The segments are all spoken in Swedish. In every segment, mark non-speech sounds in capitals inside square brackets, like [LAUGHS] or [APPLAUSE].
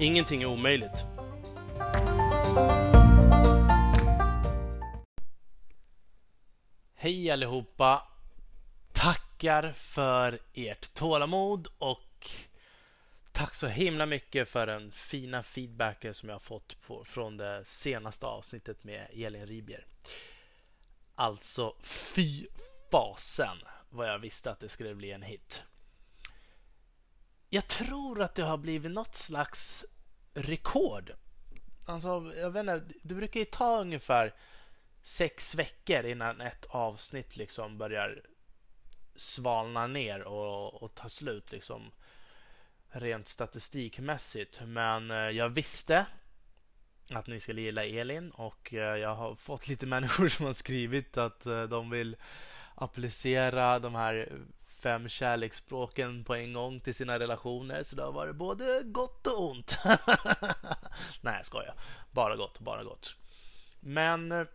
Ingenting är omöjligt. Hej allihopa! Tackar för ert tålamod och tack så himla mycket för den fina feedbacken som jag har fått på, från det senaste avsnittet med Elin Ribier. Alltså, fy fasen vad jag visste att det skulle bli en hit. Jag tror att det har blivit något slags rekord. Alltså, jag vet inte, det brukar ju ta ungefär sex veckor innan ett avsnitt liksom börjar svalna ner och, och ta slut liksom rent statistikmässigt. Men eh, jag visste att ni skulle gilla Elin och eh, jag har fått lite [LAUGHS] människor som har skrivit att eh, de vill applicera de här fem kärleksspråken på en gång till sina relationer. Så det har varit både gott och ont. [LAUGHS] Nej, jag skojar. Bara gott, bara gott. Men eh,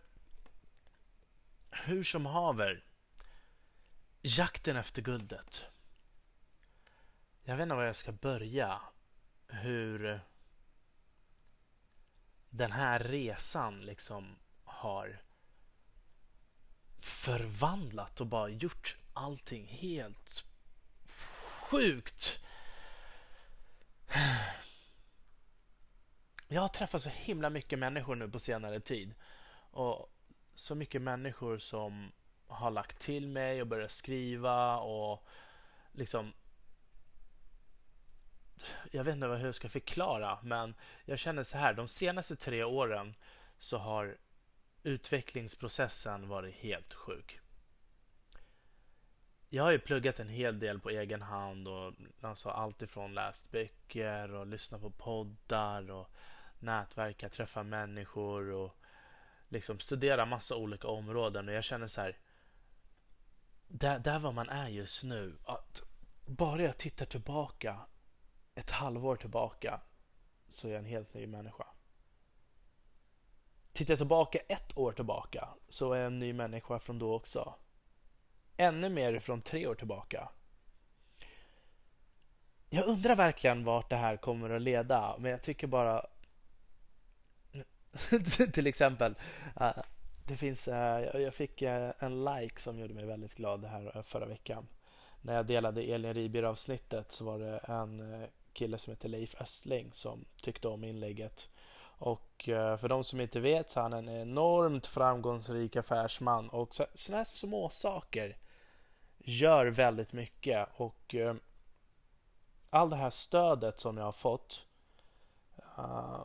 hur som haver. Jakten efter guldet. Jag vet inte var jag ska börja. Hur eh, den här resan liksom har förvandlat och bara gjort allting helt sjukt. Jag har träffat så himla mycket människor nu på senare tid. Och så mycket människor som har lagt till mig och börjat skriva och liksom jag vet inte hur jag ska förklara, men jag känner så här. De senaste tre åren så har utvecklingsprocessen varit helt sjuk. Jag har ju pluggat en hel del på egen hand och alltså allt ifrån läst böcker och lyssnat på poddar och nätverka, träffa människor och liksom studera massa olika områden och jag känner så här där, där var man är just nu att bara jag tittar tillbaka ett halvår tillbaka så är jag en helt ny människa. Tittar jag tillbaka ett år tillbaka så är jag en ny människa från då också. Ännu mer från tre år tillbaka. Jag undrar verkligen vart det här kommer att leda, men jag tycker bara... [LAUGHS] till exempel, uh, det finns, uh, jag fick uh, en like som gjorde mig väldigt glad här förra veckan. När jag delade Elin Ribier avsnittet så var det en kille som heter Leif Östling som tyckte om inlägget. Och eh, för de som inte vet så är han en enormt framgångsrik affärsman och sådana här små saker gör väldigt mycket och eh, all det här stödet som jag har fått eh,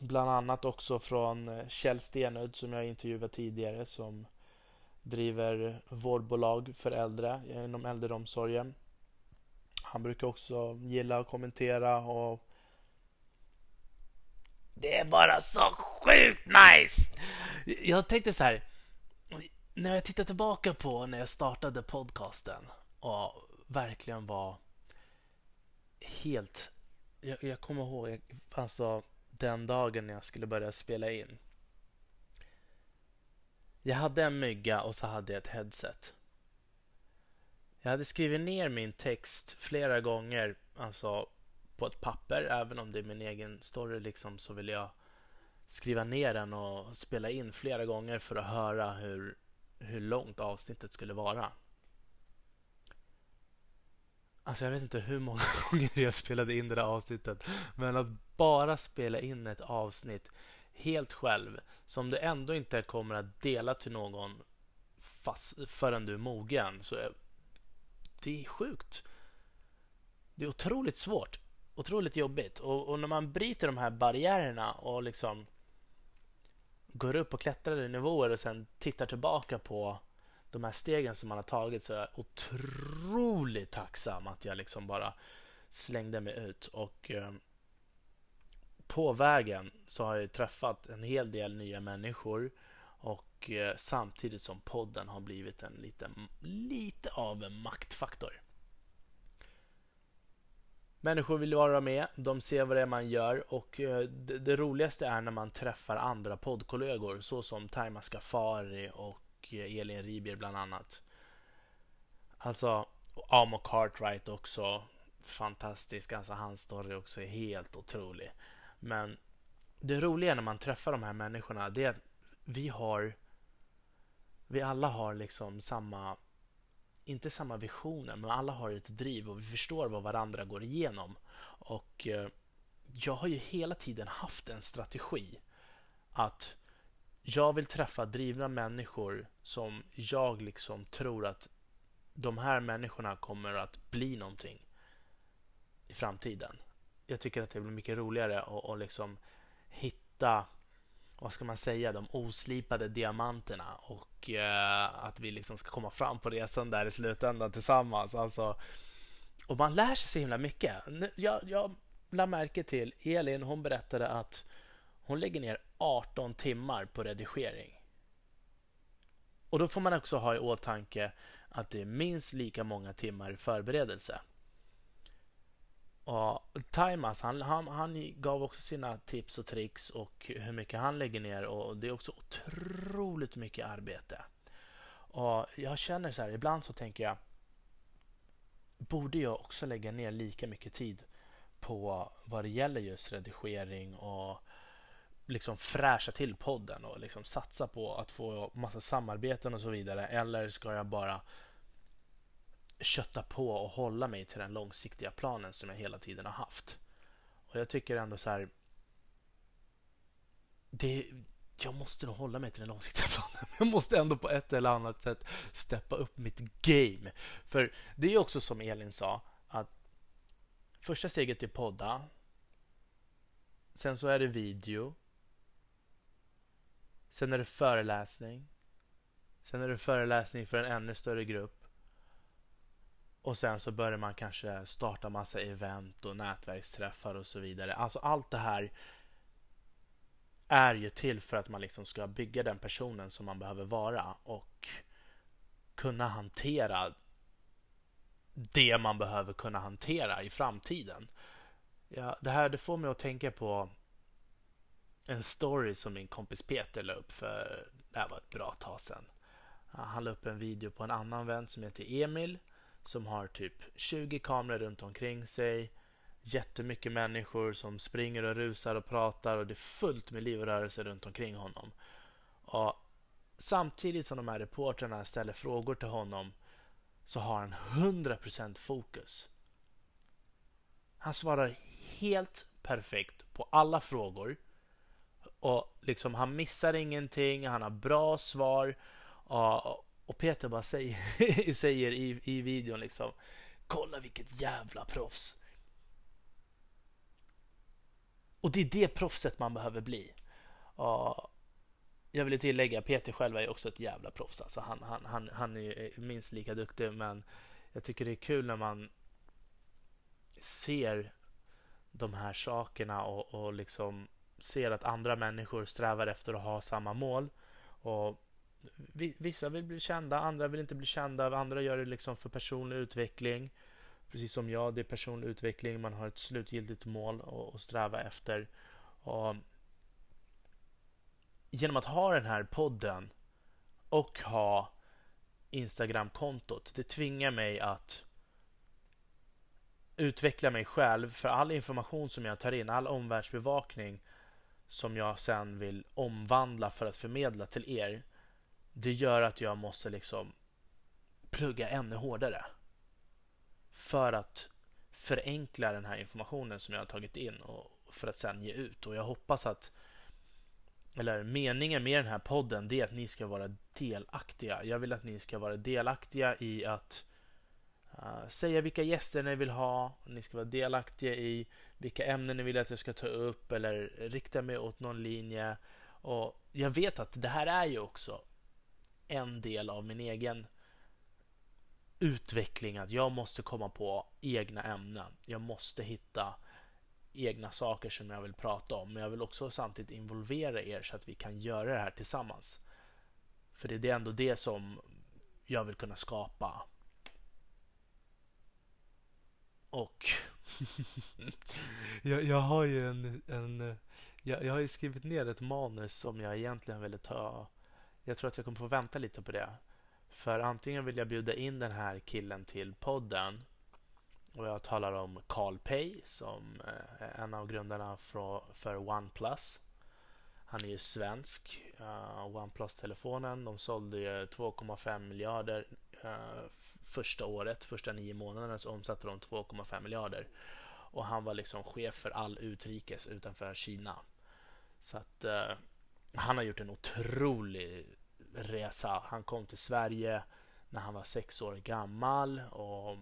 bland annat också från Kjell Stenud som jag intervjuat tidigare som driver vårdbolag för äldre inom äldreomsorgen. Han brukar också gilla att kommentera och det är bara så sjukt nice! Jag tänkte så här. När jag tittar tillbaka på när jag startade podcasten och verkligen var helt... Jag, jag kommer ihåg alltså den dagen när jag skulle börja spela in. Jag hade en mygga och så hade jag ett headset. Jag hade skrivit ner min text flera gånger, alltså på ett papper. Även om det är min egen story liksom, så vill jag skriva ner den och spela in flera gånger för att höra hur, hur långt avsnittet skulle vara. Alltså jag vet inte hur många [LAUGHS] gånger jag spelade in det där avsnittet. Men att bara spela in ett avsnitt helt själv som du ändå inte kommer att dela till någon fast, förrän du är mogen. Så det är sjukt. Det är otroligt svårt otroligt jobbigt. Och, och, när man bryter de här barriärerna och liksom går upp och klättrar i nivåer och sen tittar tillbaka på de här stegen som man har tagit så är jag otroligt tacksam att jag liksom bara slängde mig ut och eh, på vägen så har jag träffat en hel del nya människor och eh, samtidigt som podden har blivit en liten, lite av en maktfaktor. Människor vill vara med, de ser vad det är man gör och eh, det, det roligaste är när man träffar andra poddkollegor såsom Taima Skafari och eh, Elin Ribier bland annat. Alltså, Amo Cartwright också. Fantastisk, alltså hans story också är helt otrolig. Men det roliga när man träffar de här människorna det är att vi har vi alla har liksom samma inte samma visioner, men alla har ett driv och vi förstår vad varandra går igenom. Och eh, jag har ju hela tiden haft en strategi att jag vill träffa drivna människor som jag liksom tror att de här människorna kommer att bli någonting i framtiden. Jag tycker att det blir mycket roligare att, att liksom hitta vad ska man säga, de oslipade diamanterna och eh, att vi liksom ska komma fram på resan där i slutändan tillsammans. Alltså, och man lär sig så himla mycket. Jag, jag lade märke till Elin, hon berättade att hon lägger ner 18 timmar på redigering. Och då får man också ha i åtanke att det är minst lika många timmar i förberedelse. Och Timas, han, han, han gav också sina tips och tricks och hur mycket han lägger ner och det är också otroligt mycket arbete. Och jag känner så här, ibland så tänker jag borde jag också lägga ner lika mycket tid på vad det gäller just redigering och liksom fräscha till podden och liksom satsa på att få massa samarbeten och så vidare eller ska jag bara kötta på och hålla mig till den långsiktiga planen som jag hela tiden har haft. Och jag tycker ändå så här. Det, jag måste nog hålla mig till den långsiktiga [LAUGHS] planen. Jag måste ändå på ett eller annat sätt steppa upp mitt game. För det är också som Elin sa att första steget är podda. Sen så är det video. Sen är det föreläsning. Sen är det föreläsning för en ännu större grupp. Och sen så börjar man kanske starta massa event och nätverksträffar och så vidare. Alltså allt det här är ju till för att man liksom ska bygga den personen som man behöver vara och kunna hantera det man behöver kunna hantera i framtiden. Ja, det här det får mig att tänka på en story som min kompis Peter la upp för det här var ett bra tag sedan. Han la upp en video på en annan vän som heter Emil som har typ 20 kameror runt omkring sig. Jättemycket människor som springer och rusar och pratar och det är fullt med liv och rörelse runt omkring honom. Och samtidigt som de här reportrarna ställer frågor till honom så har han 100% fokus. Han svarar helt perfekt på alla frågor. Och liksom Han missar ingenting, han har bra svar. Och, och Peter bara säger, [LAUGHS] säger i, i videon liksom Kolla vilket jävla proffs. Och det är det proffset man behöver bli. Och jag vill tillägga, Peter själv är också ett jävla proffs. Alltså han, han, han, han är minst lika duktig men jag tycker det är kul när man ser de här sakerna och, och liksom ser att andra människor strävar efter att ha samma mål. Och Vissa vill bli kända, andra vill inte bli kända, andra gör det liksom för personlig utveckling. Precis som jag, det är personlig utveckling, man har ett slutgiltigt mål att sträva efter. Och genom att ha den här podden och ha Instagram-kontot, det tvingar mig att utveckla mig själv för all information som jag tar in, all omvärldsbevakning som jag sen vill omvandla för att förmedla till er det gör att jag måste liksom plugga ännu hårdare för att förenkla den här informationen som jag har tagit in och för att sen ge ut. Och jag hoppas att eller meningen med den här podden det är att ni ska vara delaktiga. Jag vill att ni ska vara delaktiga i att uh, säga vilka gäster ni vill ha. Ni ska vara delaktiga i vilka ämnen ni vill att jag ska ta upp eller rikta mig åt någon linje. Och Jag vet att det här är ju också en del av min egen utveckling, att jag måste komma på egna ämnen. Jag måste hitta egna saker som jag vill prata om. Men jag vill också samtidigt involvera er så att vi kan göra det här tillsammans. För det är ändå det som jag vill kunna skapa. Och [LAUGHS] jag, jag, har ju en, en jag, jag har ju skrivit ner ett manus som jag egentligen ville ta. Jag tror att jag kommer få vänta lite på det. För antingen vill jag bjuda in den här killen till podden och jag talar om Carl Pay som eh, är en av grundarna för OnePlus. Han är ju svensk. Uh, OnePlus-telefonen, de sålde ju 2,5 miljarder uh, första året. Första nio månaderna så omsatte de 2,5 miljarder. Och han var liksom chef för all utrikes utanför Kina. Så att uh, han har gjort en otrolig resa. Han kom till Sverige när han var sex år gammal och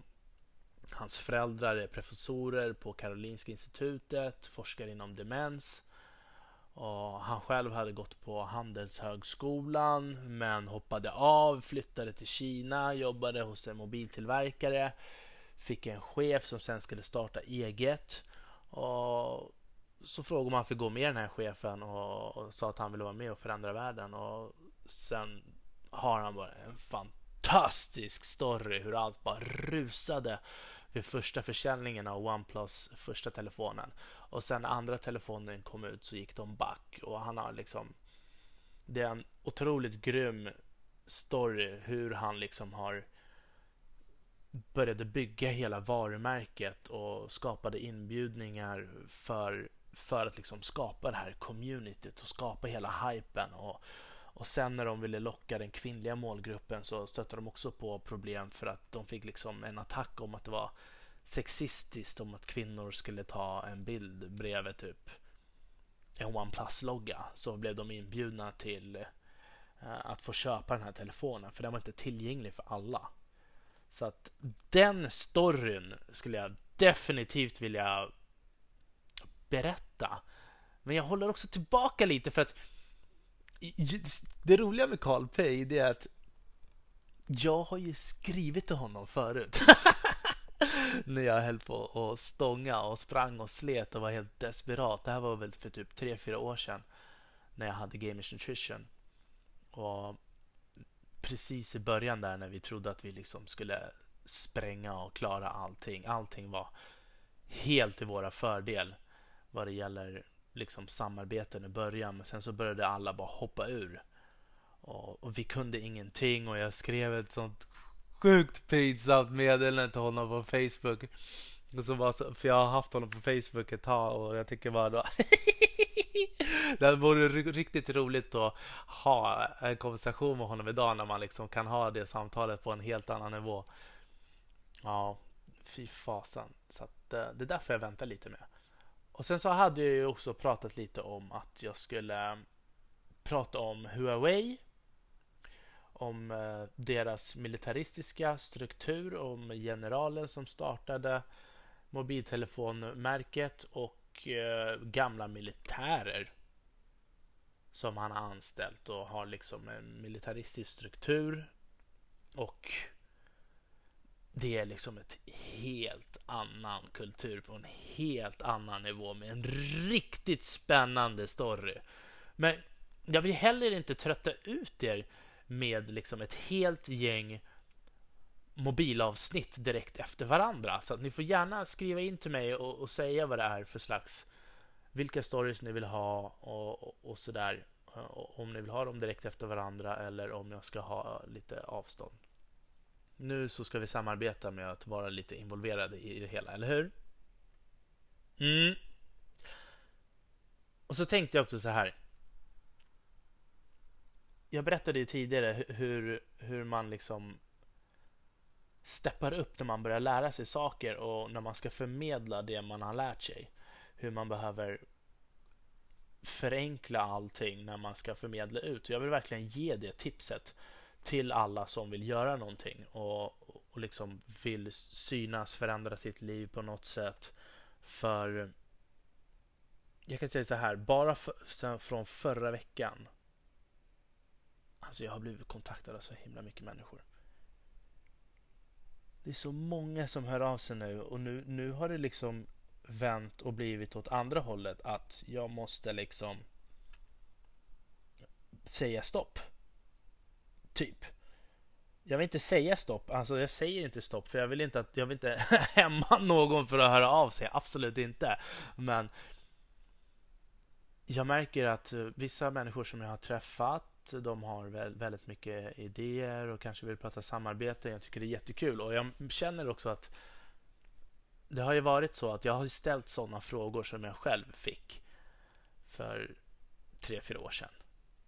Hans föräldrar är professorer på Karolinska institutet, forskar inom demens. Och han själv hade gått på Handelshögskolan men hoppade av, flyttade till Kina, jobbade hos en mobiltillverkare. Fick en chef som sen skulle starta eget. Och så frågade man om han fick gå med den här chefen och, och sa att han ville vara med och förändra världen. Och sen har han bara en fantastisk story hur allt bara rusade vid första försäljningen av OnePlus första telefonen. Och sen när andra telefonen kom ut så gick de back. Och han har liksom... Det är en otroligt grym story hur han liksom har började bygga hela varumärket och skapade inbjudningar för, för att liksom skapa det här communityt och skapa hela hypen. Och, och sen när de ville locka den kvinnliga målgruppen så stötte de också på problem för att de fick liksom en attack om att det var sexistiskt om att kvinnor skulle ta en bild bredvid typ en OnePlus-logga. Så blev de inbjudna till eh, att få köpa den här telefonen för den var inte tillgänglig för alla. Så att den storyn skulle jag definitivt vilja berätta. Men jag håller också tillbaka lite för att det roliga med Carl Pay är att jag har ju skrivit till honom förut. [LAUGHS] när jag höll på att stånga och sprang och slet och var helt desperat. Det här var väl för typ 3-4 år sedan när jag hade Gamers Nutrition. Och precis i början där när vi trodde att vi liksom skulle spränga och klara allting. Allting var helt i våra fördel vad det gäller liksom samarbeten i början. Men sen så började alla bara hoppa ur. Och, och vi kunde ingenting och jag skrev ett sånt sjukt pinsamt meddelande till honom på Facebook. Och så bara, för jag har haft honom på Facebook ett tag och jag tycker bara då [LAUGHS] Det vore riktigt roligt att ha en konversation med honom idag när man liksom kan ha det samtalet på en helt annan nivå. Ja, fy fasen. Så att, eh, det är därför jag väntar lite med. Och sen så hade jag ju också pratat lite om att jag skulle eh, prata om Huawei. Om eh, deras militaristiska struktur, om generalen som startade mobiltelefonmärket och eh, gamla militärer som han har anställt och har liksom en militaristisk struktur. Och det är liksom ett helt annan kultur på en helt annan nivå med en riktigt spännande story. Men jag vill heller inte trötta ut er med liksom ett helt gäng mobilavsnitt direkt efter varandra. Så att ni får gärna skriva in till mig och, och säga vad det är för slags vilka stories ni vill ha och, och, och sådär. Om ni vill ha dem direkt efter varandra eller om jag ska ha lite avstånd. Nu så ska vi samarbeta med att vara lite involverade i det hela, eller hur? Mm. Och så tänkte jag också så här. Jag berättade ju tidigare hur, hur man liksom steppar upp när man börjar lära sig saker och när man ska förmedla det man har lärt sig. Hur man behöver förenkla allting när man ska förmedla ut. Jag vill verkligen ge det tipset till alla som vill göra någonting och, och liksom vill synas, förändra sitt liv på något sätt. För jag kan säga så här, bara för, från förra veckan. Alltså jag har blivit kontaktad av så himla mycket människor det är så många som hör av sig nu och nu, nu har det liksom vänt och blivit åt andra hållet att jag måste liksom säga stopp. Typ. Jag vill inte säga stopp, alltså jag säger inte stopp för jag vill inte att jag vill inte [LAUGHS] hämma någon för att höra av sig, absolut inte. Men jag märker att eh, vissa människor som jag har träffat de har väldigt mycket idéer och kanske vill prata samarbete. Jag tycker det är jättekul och jag känner också att det har ju varit så att jag har ställt sådana frågor som jag själv fick för tre, fyra år sedan.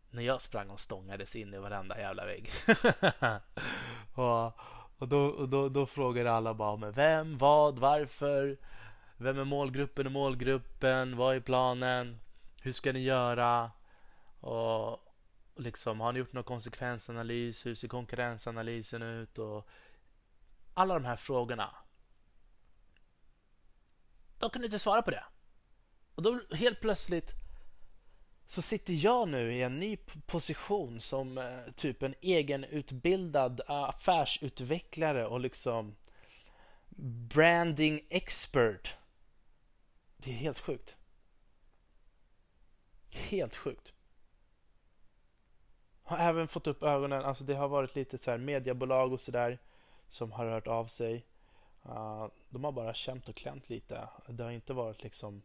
När jag sprang och stångades in i varenda jävla vägg. [LAUGHS] och, och, då, och då, då frågade alla bara men vem, vad, varför? Vem är målgruppen och målgruppen? Vad är planen? Hur ska ni göra? Och, liksom, har ni gjort någon konsekvensanalys? Hur ser konkurrensanalysen ut? Och alla de här frågorna. De kunde inte svara på det. Och då helt plötsligt så sitter jag nu i en ny position som eh, typ en egenutbildad affärsutvecklare och liksom branding expert. Det är helt sjukt. Helt sjukt har även fått upp ögonen. Alltså det har varit lite så här mediebolag och sådär som har hört av sig. Uh, de har bara känt och klämt lite. Det har inte varit liksom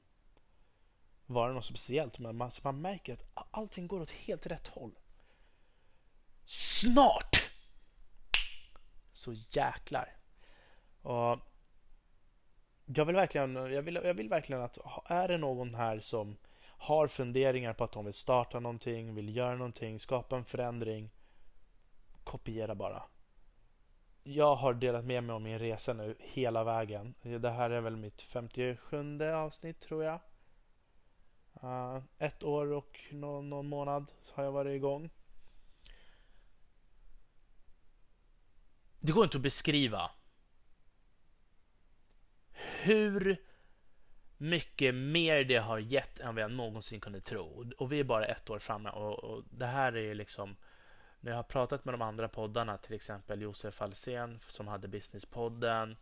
varit något speciellt. Men man, man märker att allting går åt helt rätt håll. Snart! Så jäklar. Och jag vill verkligen, jag vill, jag vill verkligen att är det någon här som har funderingar på att de vill starta någonting, vill göra någonting, skapa en förändring. Kopiera bara. Jag har delat med mig om min resa nu hela vägen. Det här är väl mitt 57 avsnitt tror jag. Uh, ett år och någon, någon månad har jag varit igång. Det går inte att beskriva hur mycket mer det har gett än vad jag någonsin kunde tro. Och vi är bara ett år framme och, och det här är liksom när jag har pratat med de andra poddarna, till exempel Josef Alsen som hade Businesspodden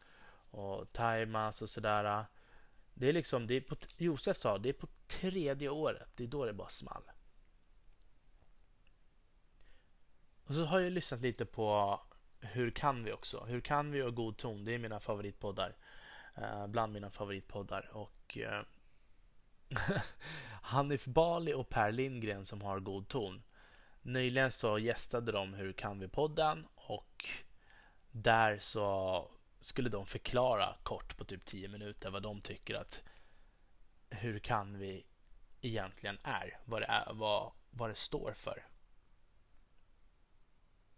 och Timas och sådär. Det är liksom, det är på, Josef sa, det är på tredje året, det är då det bara small. Och så har jag lyssnat lite på Hur kan vi också? Hur kan vi och God ton? Det är mina favoritpoddar. Eh, bland mina favoritpoddar. Och eh, [LAUGHS] Hanif Bali och Per Lindgren som har god ton. Nyligen så gästade de Hur kan vi-podden och där så skulle de förklara kort på typ 10 minuter vad de tycker att Hur kan vi egentligen är, vad det, är, vad, vad det står för.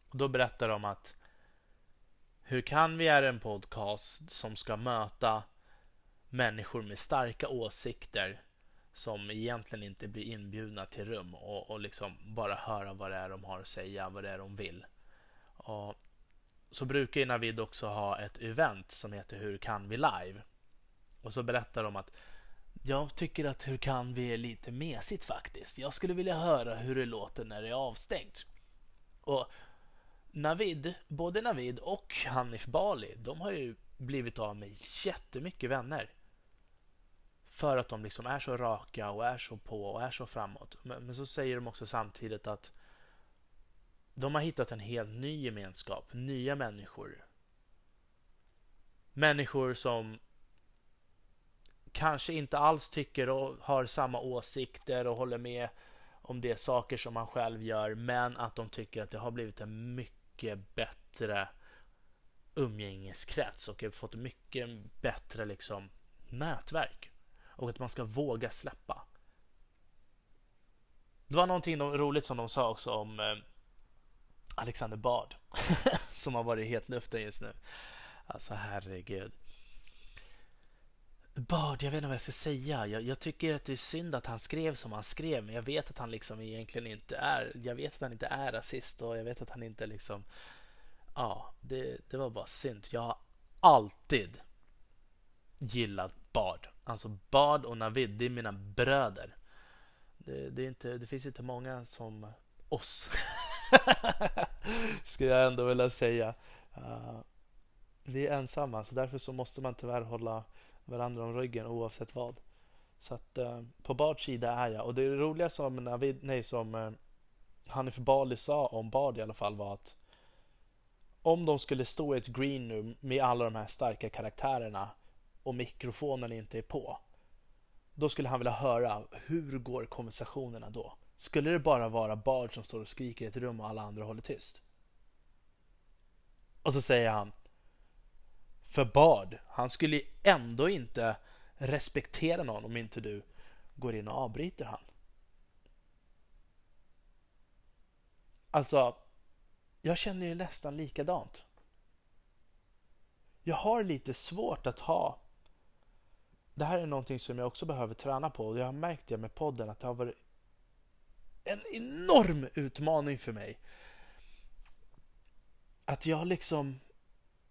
Och Då berättar de att hur kan vi är en podcast som ska möta människor med starka åsikter som egentligen inte blir inbjudna till rum och, och liksom bara höra vad det är de har att säga, vad det är de vill. Och så brukar ju Navid också ha ett event som heter Hur kan vi live? Och så berättar de att jag tycker att Hur kan vi är lite mesigt faktiskt. Jag skulle vilja höra hur det låter när det är avstängt. Och Navid, både Navid och Hanif Bali, de har ju blivit av med jättemycket vänner. För att de liksom är så raka och är så på och är så framåt. Men, men så säger de också samtidigt att de har hittat en helt ny gemenskap, nya människor. Människor som kanske inte alls tycker och har samma åsikter och håller med om de saker som man själv gör, men att de tycker att det har blivit en mycket mycket bättre umgängeskrets och fått mycket bättre liksom nätverk. Och att man ska våga släppa. Det var någonting roligt som de sa också om eh, Alexander Bard [LAUGHS] som har varit helt luften just nu. Alltså herregud. Bard, jag vet inte vad jag ska säga. Jag, jag, tycker att det är synd att han skrev som han skrev, men jag vet att han liksom egentligen inte är. Jag vet att han inte är rasist och jag vet att han inte liksom. Ja, det, det var bara synd. Jag har alltid gillat Bard. Alltså Bard och Navid, det är mina bröder. Det, det, är inte, det finns inte många som oss. [LAUGHS] Ska jag ändå vilja säga. Uh, vi är ensamma så därför så måste man tyvärr hålla varandra om ryggen oavsett vad. Så att eh, på Bards sida är jag och det roliga som Navid, nej som eh, Hanif Bali sa om Bard i alla fall var att om de skulle stå i ett green room med alla de här starka karaktärerna och mikrofonen inte är på. Då skulle han vilja höra hur går konversationerna då? Skulle det bara vara Bard som står och skriker i ett rum och alla andra håller tyst? Och så säger han för Bard, han skulle ändå inte respektera någon om inte du går in och avbryter han. Alltså, jag känner ju nästan likadant. Jag har lite svårt att ha det här är någonting som jag också behöver träna på och jag har märkt det med podden att det har varit en enorm utmaning för mig. Att jag liksom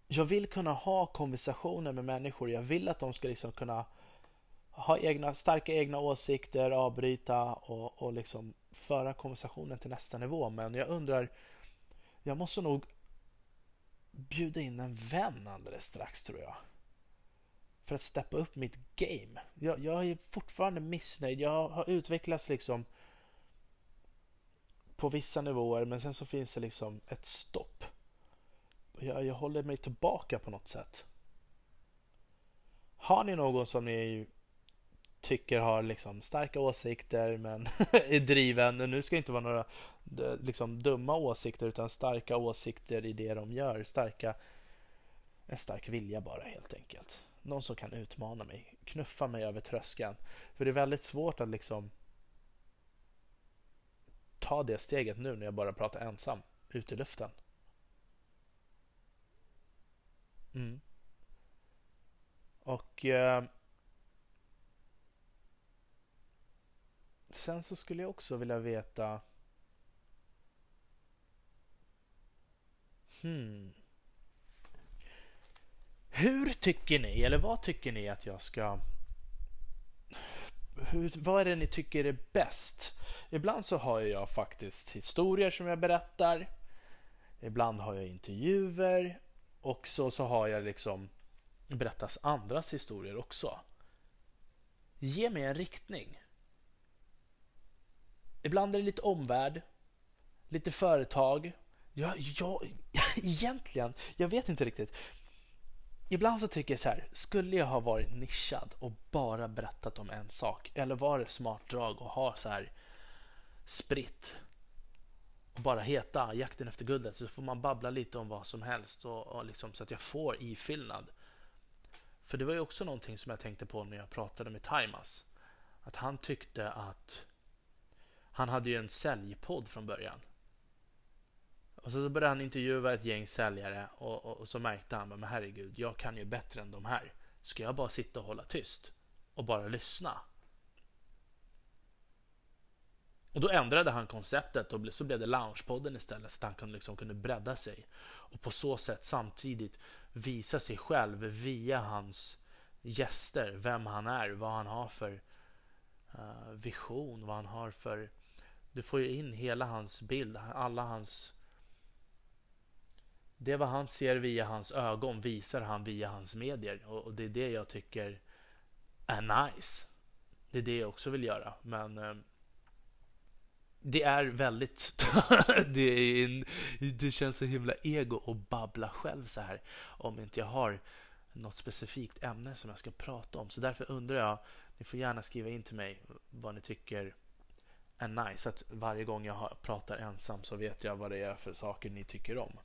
jag vill kunna ha konversationer med människor. Jag vill att de ska liksom kunna ha egna, starka egna åsikter, avbryta och, och liksom föra konversationen till nästa nivå. Men jag undrar, jag måste nog bjuda in en vän alldeles strax tror jag. För att steppa upp mitt game. Jag, jag är fortfarande missnöjd. Jag har utvecklats liksom på vissa nivåer men sen så finns det liksom ett stopp. Jag, jag håller mig tillbaka på något sätt. Har ni någon som ni tycker har liksom starka åsikter men [LAUGHS] är driven. Nu ska det inte vara några liksom dumma åsikter utan starka åsikter i det de gör. Starka, en stark vilja bara helt enkelt. Någon som kan utmana mig, knuffa mig över tröskeln. För det är väldigt svårt att liksom ta det steget nu när jag bara pratar ensam ut i luften. Mm. Och eh, Sen så skulle jag också vilja veta Hmm. Hur tycker ni, eller vad tycker ni att jag ska... Hur, vad är det ni tycker är bäst? Ibland så har jag faktiskt historier som jag berättar. Ibland har jag intervjuer. Och så, så har jag liksom berättas andras historier också. Ge mig en riktning. Ibland är det lite omvärld, lite företag. Ja, ja, [LAUGHS] egentligen, jag vet inte riktigt. Ibland så tycker jag så här, skulle jag ha varit nischad och bara berättat om en sak? Eller var det smart drag att ha så här spritt bara heta Jakten efter guldet så får man babbla lite om vad som helst och, och liksom, så att jag får ifyllnad. För det var ju också någonting som jag tänkte på när jag pratade med Timas. Att han tyckte att han hade ju en säljpodd från början. Och så började han intervjua ett gäng säljare och, och, och så märkte han, men herregud, jag kan ju bättre än de här. Ska jag bara sitta och hålla tyst och bara lyssna? Och då ändrade han konceptet och så blev det Loungepodden istället så att han kunde, liksom, kunde bredda sig. Och på så sätt samtidigt visa sig själv via hans gäster, vem han är, vad han har för uh, vision, vad han har för du får ju in hela hans bild, alla hans... Det vad han ser via hans ögon visar han via hans medier och, det är det jag tycker är nice. Det är det jag också vill göra, men uh, det är väldigt... [LAUGHS] det, är en, det känns så himla ego att babbla själv så här om inte jag har något specifikt ämne som jag ska prata om. Så därför undrar jag, ni får gärna skriva in till mig vad ni tycker är nice. Att varje gång jag pratar ensam så vet jag vad det är för saker ni tycker om.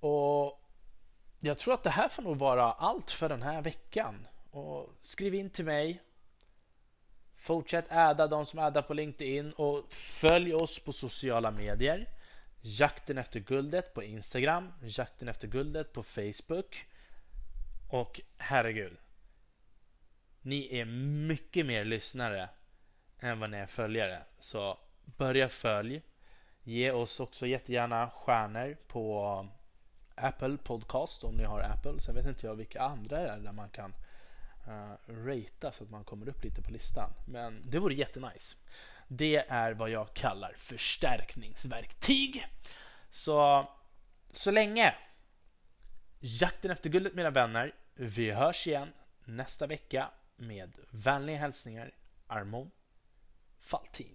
Och jag tror att det här får nog vara allt för den här veckan. Och skriv in till mig. Fortsätt äda de som ädar på LinkedIn och följ oss på sociala medier. Jakten efter guldet på Instagram, Jakten efter guldet på Facebook. Och herregud, ni är mycket mer lyssnare än vad ni är följare. Så börja följ. Ge oss också jättegärna stjärnor på Apple Podcast om ni har Apple. Sen vet inte jag vilka andra det är där man kan uh, ratea så att man kommer upp lite på listan. Men det vore jättenice. Det är vad jag kallar förstärkningsverktyg. Så, så länge. Jakten efter guldet mina vänner. Vi hörs igen nästa vecka med vänliga hälsningar Armon Faltin.